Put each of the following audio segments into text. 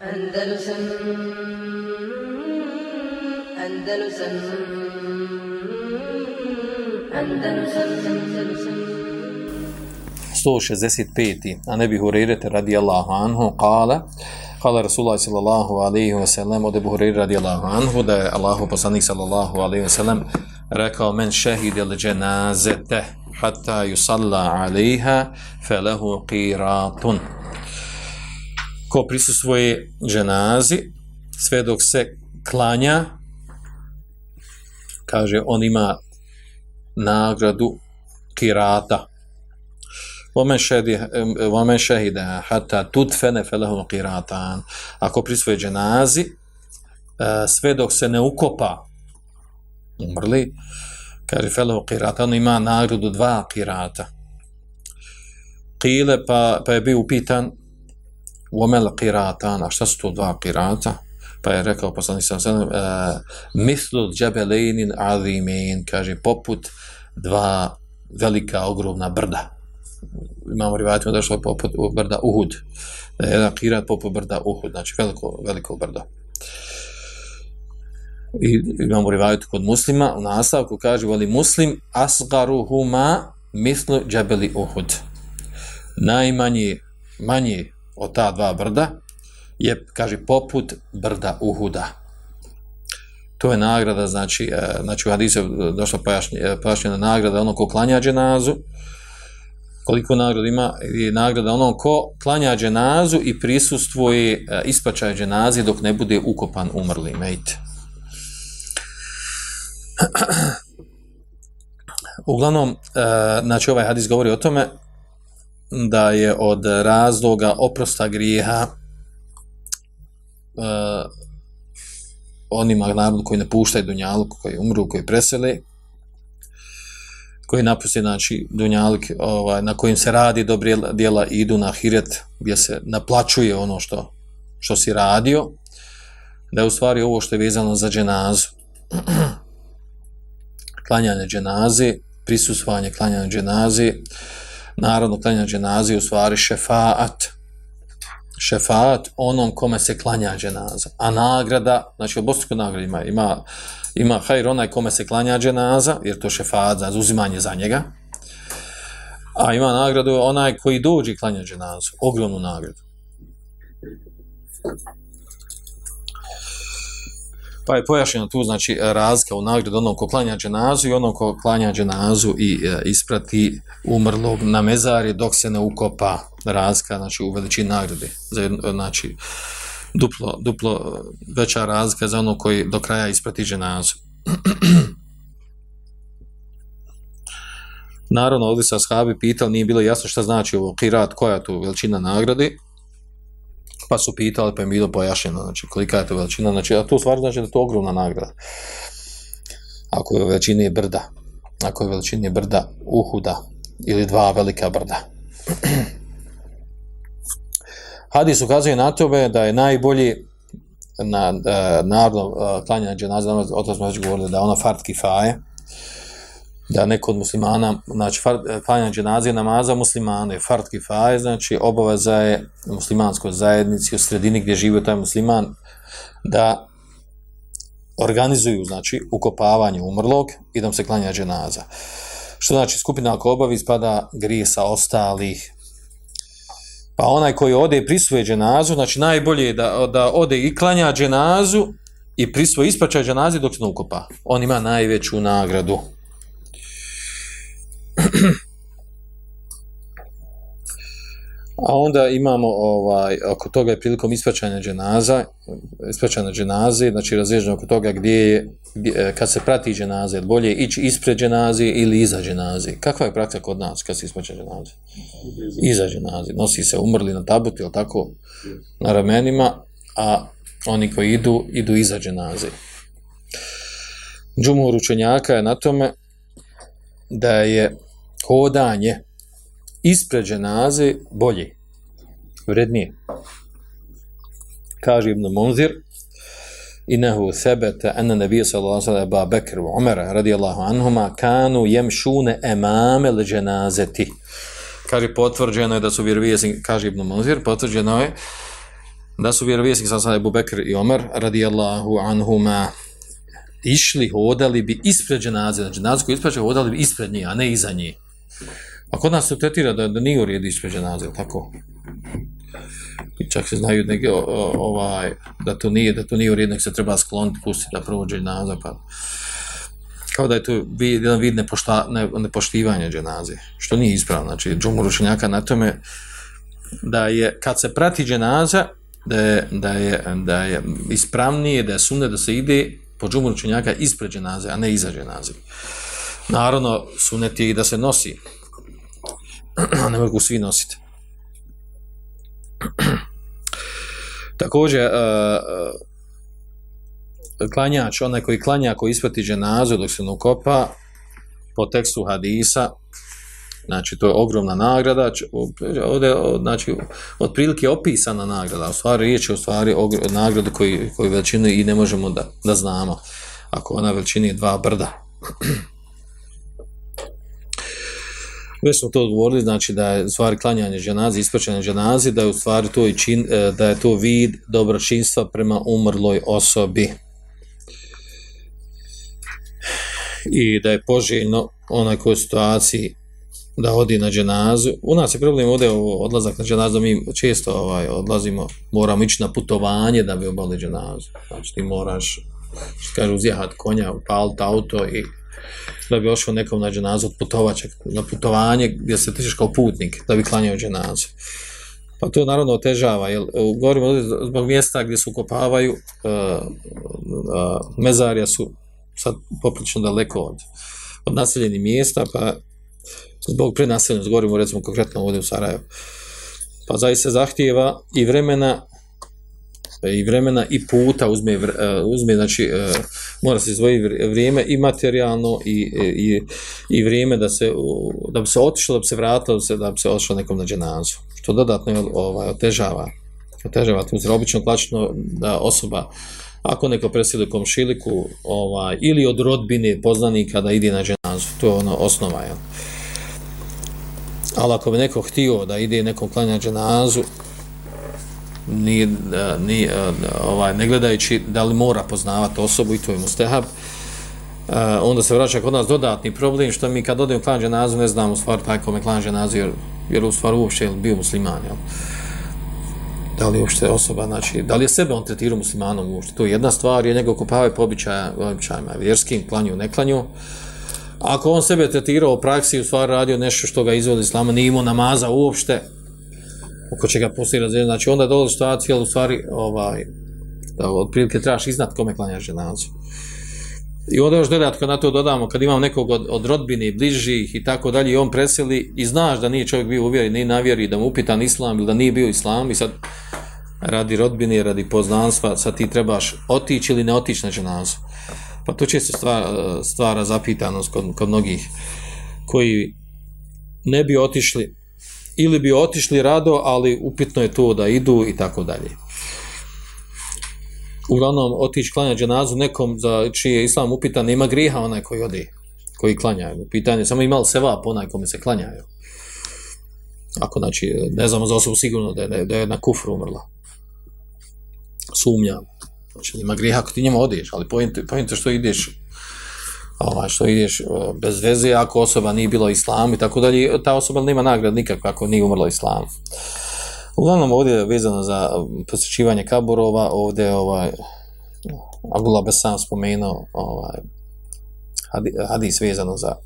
Andalusam Andalusam Andalusam Andalusam 165. A nebi Hurerete radijallahu anhu kala Kala Rasulullah sallallahu alaihi wa sallam od Ebu radi Allahu anhu da je Allahu poslanik sallallahu alaihi wa sallam rekao men šehid il dženazete hatta yusalla alaiha felahu qiratun ko prisustvoje dženazi sve dok se klanja kaže on ima nagradu kirata. Vome šehide hata tutfene felehum kiratan. Ako prisustvoje dženazi e, sve dok se ne ukopa umrli kaže felehu kirata on ima nagradu dva kirata. Kile pa, pa je bio upitan ومل قيراتان a šta su to dva qirata pa je rekao poslanik sam sam uh, mislu džabelejnin azimin kaže poput dva velika ogromna brda imamo rivajatima došlo je poput brda Uhud. Da je jedan kirat poput brda Uhud, znači veliko, veliko brdo. I imamo rivajetu kod muslima, u nastavku kaže, voli muslim, asgaruhuma mislu džabeli Uhud. Najmanji, manji od ta dva brda je, kaže, poput brda Uhuda. To je nagrada, znači, e, znači u hadisu došla e, pojašnjena nagrada ono ko klanja dženazu, koliko nagrada ima je nagrada onom ko klanja dženazu i prisustvuje e, ispačaj dženazi dok ne bude ukopan umrli mejt. Uglavnom, e, znači ovaj hadis govori o tome da je od razloga oprosta grijeha e, onima narodu koji ne puštaju dunjalu, koji umru, koji presele, koji napusti znači dunjalik ovaj na kojim se radi dobre djela idu na ahiret gdje se naplaćuje ono što što si radio da je u stvari ovo što je vezano za dženazu. Klanjanje dženaze prisustvovanje klanjanja dženaze narodno klanja dženaze u stvari šefaat. Šefaat onom kome se klanja dženaza. A nagrada znači obostruko nagrada ima ima ima hajr onaj kome se klanja dženaza, jer to šefaat, za uzimanje za njega, a ima nagradu onaj koji dođe klanja dženazu, ogromnu nagradu. Pa je pojašnjeno tu, znači, razlika u nagradu onom ko klanja dženazu i onom ko klanja dženazu i e, isprati umrlog na mezari dok se ne ukopa razlika, znači, u veličini nagrade. Znači, duplo, duplo veća razlika za ono koji do kraja isprati dženazu. Naravno, ovdje sa ashabi pitali, nije bilo jasno šta znači ovo kirat, koja je tu veličina nagrade, pa su pitali, pa je bilo pojašnjeno, znači kolika je to veličina, znači, a to stvar znači da je to ogromna nagrada. Ako je veličine brda, ako je veličine brda uhuda, ili dva velika brda. Hadis ukazuje na tobe da je najbolji na na, na, na klanjanje dženaze, o već govorili, da ona ono fart kifaje, da neko od muslimana, znači fart, e, klanjanje dženaze namaza muslimane, fart kifaje, znači obaveza je muslimanskoj zajednici u sredini gdje živi taj musliman, da organizuju, znači, ukopavanje umrlog i da se klanja dženaza. Što znači, skupina ako obavi, spada grije sa ostalih Pa onaj koji ode i prisvoje dženazu, znači najbolje je da, da ode i klanja dženazu i prisvoje ispraćaj dženazi dok se ne ukopa. On ima najveću nagradu. A onda imamo ovaj oko toga je prilikom ispraćanja dženaza, ispraćanja dženaze, znači razježno oko toga gdje je gdje, e, kad se prati dženaze, bolje ići ispred dženaze ili iza dženaze. Kakva je praksa kod nas kad se ispraća dženaze? Iza dženaze. Nosi se umrli na tabuti, ili tako, na ramenima, a oni koji idu, idu iza dženaze. Džumur učenjaka je na tome da je hodanje ispred dženaze bolje, vrednije. Kaže Ibn Munzir, inahu sebete ene nebije sallallahu sallam ba Bekr u Umara radijallahu anhuma kanu jemšune emame le dženazeti. Kaže, potvrđeno je da su vjerovijesnik, kaže Ibn Munzir, potvrđeno je da su vjerovijesnik sallallahu sada Ebu Bekr i Umar radijallahu anhuma išli, hodali bi ispred dženaze, znači dženaze koji ispred hodali bi ispred nje, a ne iza nje. A kod nas se tretira da, da nije u redu ispred dženaze, tako? I čak se znaju neke, ovaj, da to nije, da to nije u redu, nek se treba skloniti, pustiti da provođe dženaze, pa kao da je to jedan vid nepošta, ne, nepoštivanja dženaze, što nije ispravno. Znači, džumur učenjaka na tome da je, kad se prati dženaza, da je, da je, da je ispravnije, da je sumne da se ide po džumur učenjaka ispred dženaze, a ne iza dženaze. Naravno, sunet je i da se nosi, ne mogu svi nositi. Također, uh, klanjač, onaj koji klanja, koji isprati dženazu dok se nukopa, po tekstu hadisa, znači to je ogromna nagrada, ovdje, znači, otprilike opisana nagrada, u stvari riječ je u stvari nagradu koju, koji veličinu i ne možemo da, da znamo, ako ona veličini je dva brda. Već smo to odgovorili, znači da je u stvari klanjanje dženazi, ispraćanje dženazi, da je u stvari to, i čin, e, da je to vid dobročinstva prema umrloj osobi. i da je poželjno onaj koji situaciji da odi na dženazu. U nas je problem ovdje odlazak na dženazu, mi često ovaj, odlazimo, moramo ići na putovanje da bi obali dženazu. Znači ti moraš, što kažu, uzjehat konja, upaliti auto i da bi ošao nekom na dženazu od putovača, na putovanje gdje se tičeš kao putnik da bi klanjao dženazu. Pa to naravno otežava, jer e, govorimo ovdje zbog mjesta gdje se ukopavaju, e, e, uh, uh, mezarja su sad poprično daleko od, od naseljenih mjesta, pa zbog prenaseljenosti, govorimo recimo konkretno ovdje u Sarajevu, pa zaista zahtijeva i vremena E, i vremena i puta uzme, e, uzme znači e, mora se izvoji vrijeme i materijalno i, i, i vrijeme da se da bi se otišlo, da bi se vratilo, da bi se, da bi se otišlo nekom na dženazu, što dodatno ovaj, otežava otežava tu obično plaćeno da osoba ako neko presili komšiliku ovaj, ili od rodbine poznanika da ide na dženazu, to je ono osnova. Jel? Ali ako bi neko htio da ide nekom klanja dženazu, ni, ni, ovaj, ne gledajući da li mora poznavati osobu i to je mustehab, eh, onda se vraća kod nas dodatni problem što mi kad odemo klanja dženazu ne znamo u stvari taj kome klanja dženazu jer, jer u stvari uopšte je bio musliman. Jel? da li uopšte osoba, znači, da li je sebe on tretirao muslimanom uopšte, to je jedna stvar, je nego kopavaju po običaja, običajima, vjerskim, klanju, ne klanju. Ako on sebe tretirao u praksi, u stvari radio nešto što ga izvodi islama, nije imao namaza uopšte, oko čega postoji razvijen, znači onda dolazi situacija, ali u stvari, ovaj, da od prilike trebaš iznat kome klanjaš dženazu. I onda još dodatko na to dodamo, kad imam nekog od, od rodbini, bližih i tako dalje, i on preseli i znaš da nije čovjek bio uvjeri, ni navjeri, da mu upitan islam ili da nije bio islam i sad radi rodbine, radi poznanstva, sad ti trebaš otići ili ne otići na dženazu. Pa to često stvara, stvara zapitanost kod, kod mnogih koji ne bi otišli ili bi otišli rado, ali upitno je to da idu i tako dalje uglavnom otići klanja dženazu nekom za čije islam upitan, nema griha onaj koji odi, koji klanja. Pitanje, samo imali sevap onaj kome se klanjaju. Ako, znači, ne znamo za osobu sigurno da je, da je na kufru umrla. Sumnjam. Znači, nema griha ako ti njema odiš, ali pojente, pojente što ideš ovaj, što ideš bez veze ako osoba nije bila islam i tako dalje, ta osoba nema nagrad nikakva ako nije umrla islam. Uglavnom ovdje je vezano za posjećivanje kaburova, ovdje je ovaj, Abdullah Besan spomenuo ovaj, hadis vezano za,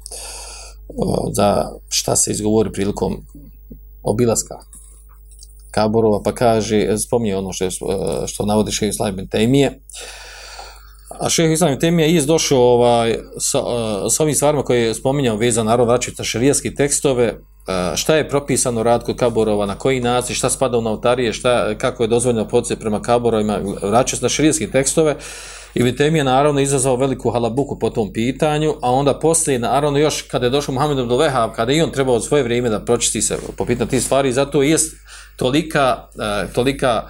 za šta se izgovori prilikom obilaska kaburova, pa kaže, spominje ono što, što navodi Šeju Islam Temije, uh, A šeh Islam ibn Temija je došao ovaj, sa, eh, sa ovim stvarima koje je spominjao vezan narod vraćati na šarijaske tekstove, eh, šta je propisano rad kod kaborova, na koji način, šta spada u nautarije, šta, kako je dozvoljeno podsjeti prema kaborovima, vraća na šarijaske tekstove. I Temije je naravno izazvao veliku halabuku po tom pitanju, a onda poslije, naravno još kada je došao Muhammed Abdul Vehab, kada i on trebao svoje vrijeme da pročisti se po pitanju tih stvari, zato je tolika, eh, tolika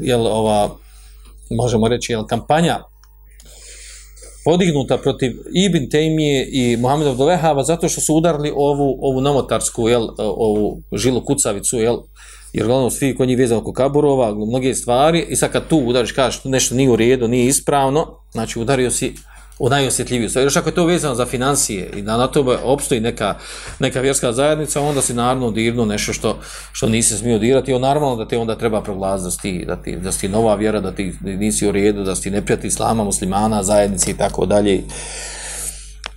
jel, ova, možemo reći, jel, kampanja podignuta protiv Ibn Tejmije i Muhammeda Vdovehava zato što su udarili ovu, ovu namotarsku, jel, e, ovu žilu kucavicu, jel, jer glavno svi koji njih vezano oko kaburova, mnoge stvari, i sad kad tu udariš, kažeš nešto nije u redu, nije ispravno, znači udario si u najosjetljiviju stvari. Još ako je to vezano za financije i da na to opstoji neka, neka vjerska zajednica, onda si naravno dirno nešto što, što nisi smio dirati. I normalno da te onda treba proglasiti da si, da, ti, da si nova vjera, da ti nisi u redu, da si neprijatelj islama, muslimana, zajednici i tako dalje.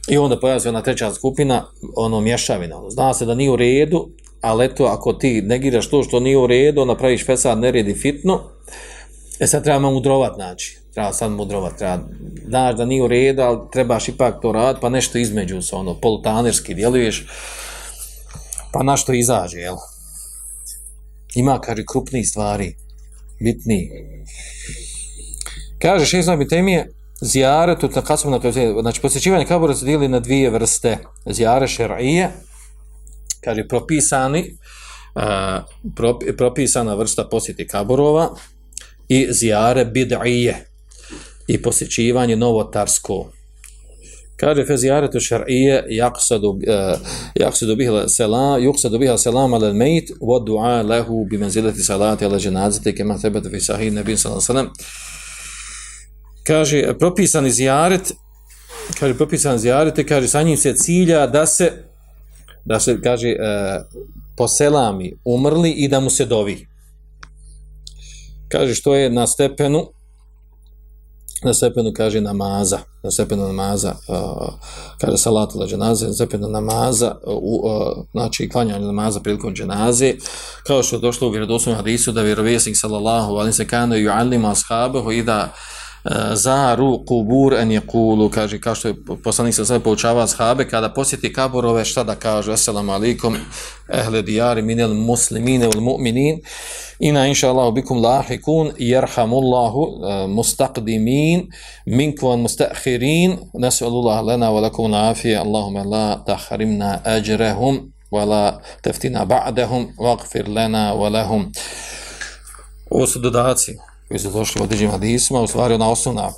I onda pojavlja se ona treća skupina, ono mješavina. Ono, zna se da nije u redu, ali eto, ako ti negiraš to što nije u redu, onda praviš fesad, neredi fitno, e sad treba mudrovat naći. Treba sad mudrovat, treba, znaš da nije u redu, ali trebaš ipak to rad, pa nešto između se, ono, polutanerski djeluješ, pa na što izađe, jel? Ima, kaže, krupni stvari, bitni. Kaže, šest znam, temije, zijaretu, kad smo na to, znači, posjećivanje kabura se dijeli na dvije vrste, zijare šer'ije, kaže propisani uh, propisana vrsta posjeti kaburova i zijare bid'ije i posjećivanje novotarsko kaže fezijaretu šar'ije jaksadu uh, eh, jaksadu bihla selam juksadu bihla selam ala al-mayt wa du'a lahu bi menzileti salati ala janazati kema thabata fi sahih nabi sallallahu sallam. kaže propisani zijaret kaže propisani zijaret kaže sa njim se cilja da se da se kaže e, poselami umrli i da mu se dovi. Kaže što je na stepenu na stepenu kaže namaza, na stepenu namaza, uh, kaže salatu la dženaze, na stepenu namaza, uh, uh, znači klanjanje namaza prilikom dženaze, kao što je došlo u vjerodoslovnom hadisu da vjerovjesnik sallallahu alim se kano i alima ashabahu i da Eh, zaru kubur en jekulu, kaže, kao što je poslanik sa sve poučava shabe, kada posjeti kaborove šta da kaže, assalamu alaikum, ehle diari minel muslimine ul mu'minin, ina inša Allahu bikum lahikun, jerhamullahu uh, mustaqdimin, minkuan mustahirin, nesalullah lena wa lakum nafije, Allahume la tahrimna ajrehum, wa la teftina ba'dahum waqfir lena wa lahum. Ovo su dodaci koji su došli u određenim hadisima, u stvari ona osnovna,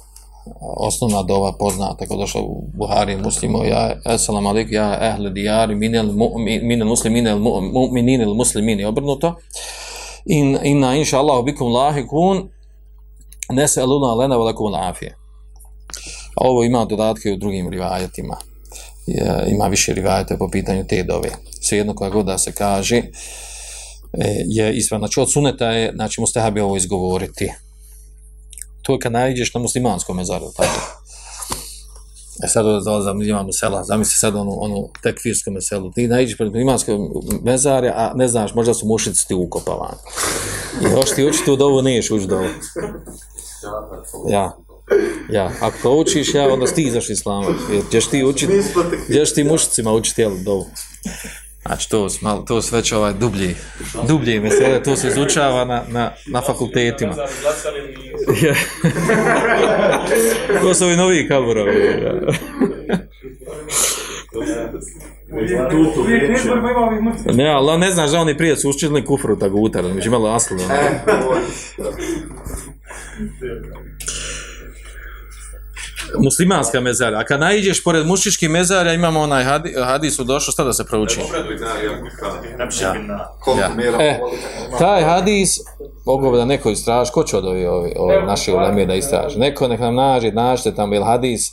osnovna dova poznata, kao došla u Buhari i muslimu, ja, assalamu alaikum, ja, ehle dijari, minel, minel mu'minin minel muslimini, obrnuto, in, inna inša Allah, bikum lahi kun, nese aluna lena velakum lafije. Ovo ima dodatke u drugim rivajetima. Ima više rivajete po pitanju te dove. Svejedno koja god da se kaže, e, je ispravno. Znači, od suneta je, znači, mustahabi ovo izgovoriti. To je kad najdeš na muslimanskom mezaru, tako. E sad dolazam, imamo sela, zamisli sad onu, onu tekfirsku meselu, ti najdeš pred muslimanskom mezare, a ne znaš, možda su mušici ti ukopavani. I hoš ti učiti u dovu, niješ ući dovu. Ja. Ja, ako to učiš, ja, onda ti izaš islama. Jer ćeš ti učiti, ćeš ti mušicima učiti, jel, dovu. Znači, to, malo, to sve će ovaj dublji, dublji mesele, to se izučava na, na, na fakultetima. to su ovi novi kaburovi. ne, ali ne znaš da oni prije su učili kufru tako utar, mi će malo asli. Muslimanska mezara. A kad najđeš pored mušičkih mezara, imamo onaj hadis u došlo, šta da se prouči? Ja. Ja. E, taj hadis, mogu da neko istraži, ko će od ovi, ovi, ovi naše ulemije da istraži? Neko nek nam nađe, nađete tamo, ili hadis,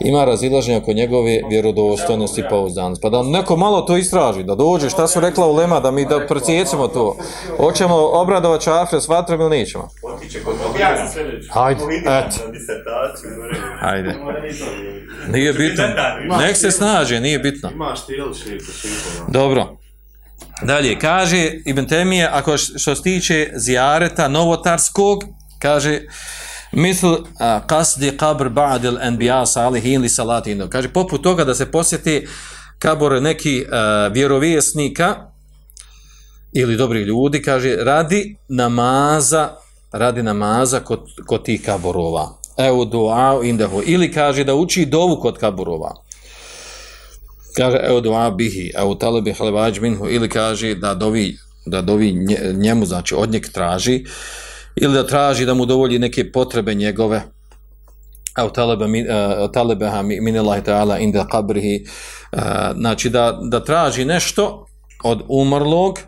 ima razilaženje oko njegove vjerodostojnosti i pouzdanosti. Pa da neko malo to istraži, da dođe, šta su rekla u Lema, da mi da procijecimo to. Hoćemo obradovat čafre s vatrom ili nećemo? Hajde, eto. Hajde. Nije bitno. Nek se snaže, nije bitno. Dobro. Dalje, kaže Ibn Temije, ako što se tiče zijareta novotarskog, kaže, misl kasdi qabr ba'd al anbiya salihin li salatin kaže poput toga da se posjeti kabor neki uh, vjerovjesnika ili dobri ljudi kaže radi namaza radi namaza kod, kod tih kaborova evo dua indahu. Ili kaže da uči dovu kod kaborova kaže evo dua bihi evo talebi halvaj minhu. Ili kaže da dovi da dovi njemu znači od njeg traži uh, ili da traži da mu dovolji neke potrebe njegove au talaba min uh, eh, talabaha min Allah ta'ala inda qabrihi uh, znači da, da traži nešto od umrlog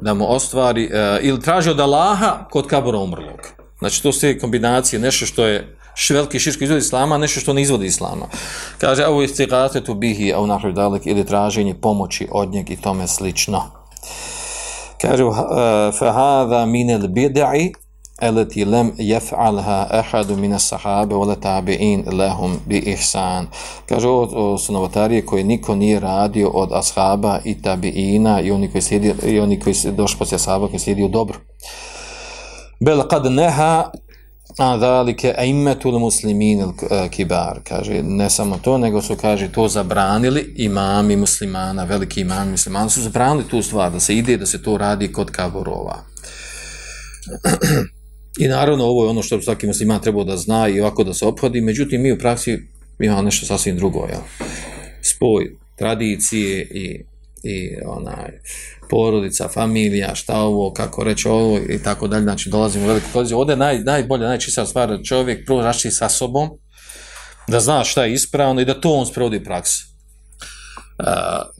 da mu ostvari, uh, ili traži od Allaha kod kabura umrlog. Znači, to su kombinacije, nešto što je veliki širski izvod islama, nešto što ne izvodi islama. Kaže, au je stigate tu bihi, a u dalek, ili traženje pomoći od njeg i tome slično. Kaže, fahada minel bid'i, eleti lem jef'alha ehadu mine sahabe ole tabi'in lehum bi ihsan. Kaže, ovo su novotarije koje niko nije radio od ashaba i tabi'ina i oni koji slijedi, i oni koji došli poslije ashaba koji slijedio dobro. Bel kad neha a zalike aimmatul muslimin al e, kibar kaže ne samo to nego su kaže to zabranili imami muslimana veliki imami muslimana, su zabranili tu stvar da se ide da se to radi kod kaburova I naravno ovo je ono što svaki musliman trebao da zna i ovako da se ophodi, međutim mi u praksi imamo nešto sasvim drugo, jel? Spoj tradicije i, i onaj, porodica, familija, šta ovo, kako reći ovo i tako dalje, znači dolazimo u veliku koliziju. Ovdje je naj, najbolja, najčista stvar da čovjek prvo rašti sa sobom, da zna šta je ispravno i da to on sprovodi praksi.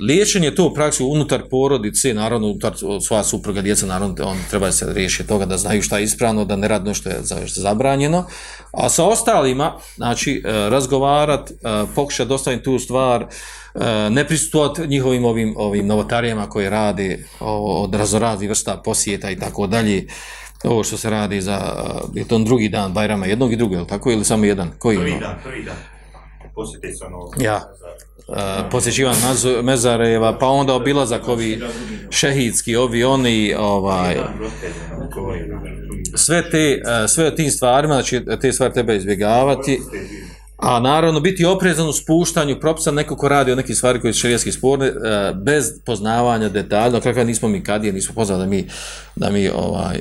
Liječenje to u praksi unutar porodice, naravno unutar svoja supruga, djeca, naravno on treba se riješiti toga da znaju šta je ispravno, da ne radno što je zabranjeno. A sa ostalima, znači, uh, razgovarat, uh, pokušati dostaviti tu stvar, uh, ne pristupati njihovim ovim, ovim novotarijama koji radi od razorazi vrsta posjeta i tako dalje, ovo što se radi za, je to drugi dan Bajrama, jednog i drugog, tako, ili samo jedan? Koji prvi dan, prvi dan. Posjeti se ono... Ja. Uh, posjećivan Mezareva, pa onda obilazak ovi šehidski, ovi oni, ovaj, sve te, sve sve tim stvarima, znači te stvari treba izbjegavati, a naravno biti oprezan u spuštanju propisa neko ko radi o nekih stvari koji su šerijetski sporne, bez poznavanja detalja, kakva nismo mi kadije, nismo poznali da mi, da mi ovaj,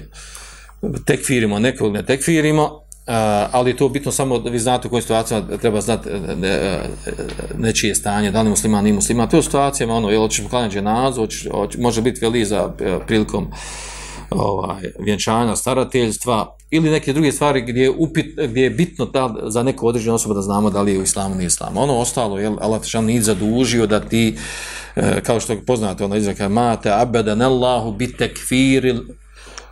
tekfirimo nekog ne tekfirimo, Uh, ali to bitno samo da vi znate u kojoj situacijama treba znati eh, ne, eh, nečije stanje, da li musliman, ni musliman. To je situacijama, ono, jel hoćeš poklanjati dženazu, hoćeš, hoćeš, može biti veli za prilikom ovaj, vjenčanja, starateljstva ili neke druge stvari gdje je, upit, gdje je bitno da, za neku određenu osobu da znamo da li je u islamu ili islamu. Ono ostalo, jel, Allah te nije zadužio da ti, kao što poznate, ono izraka, mate abedan Allahu bitekfiril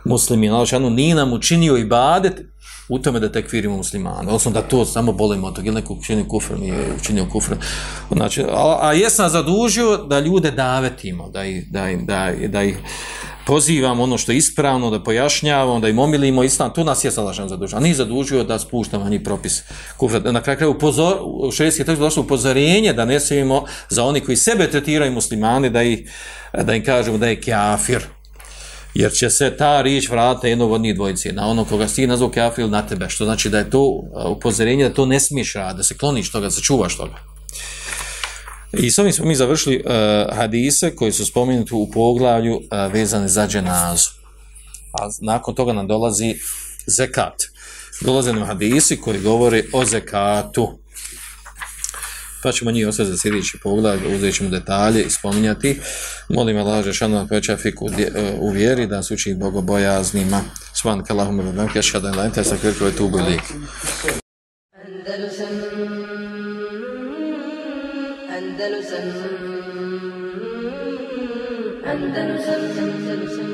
muslimin. Allah nije nam učinio ibadet u tome da tekfirimo muslimane, odnosno da to samo bolimo od toga, ili neko učinio kufr, nije učinio kufr. Znači, a, a jesam zadužio da ljude davetimo, da ih, da, da, da ih pozivamo ono što je ispravno, da pojašnjavamo, da im omilimo islam, tu nas je salašan zadužio. A nije zadužio da spuštamo njih propis kufra. Na kraju kraju upozor, u šredski tekst došlo upozorenje da ne smijemo za oni koji sebe tretiraju muslimane, da, ih, da im kažemo da je kafir, jer će se ta riječ vratiti jednog od njih dvojice, na ono koga si nazvao kafir na tebe, što znači da je to uh, upozorenje da to ne smiješ raditi, da se kloniš toga, da se čuvaš toga. I s ovim smo mi završili uh, hadise koji su spomenuti u poglavlju uh, vezane za dženazu. A nakon toga nam dolazi zekat. Dolaze nam hadisi koji govore o zekatu pa ćemo njih ostati za sljedeći pogled, uzet ćemo detalje i spominjati. Molim Allah, Žešanu, Pečafik poveća e, u vjeri, da se uči bogobojaznima. Svan kalahum ili nam keša da je sa krkove tu. Andalusam Andalusam Andalusam Andalusam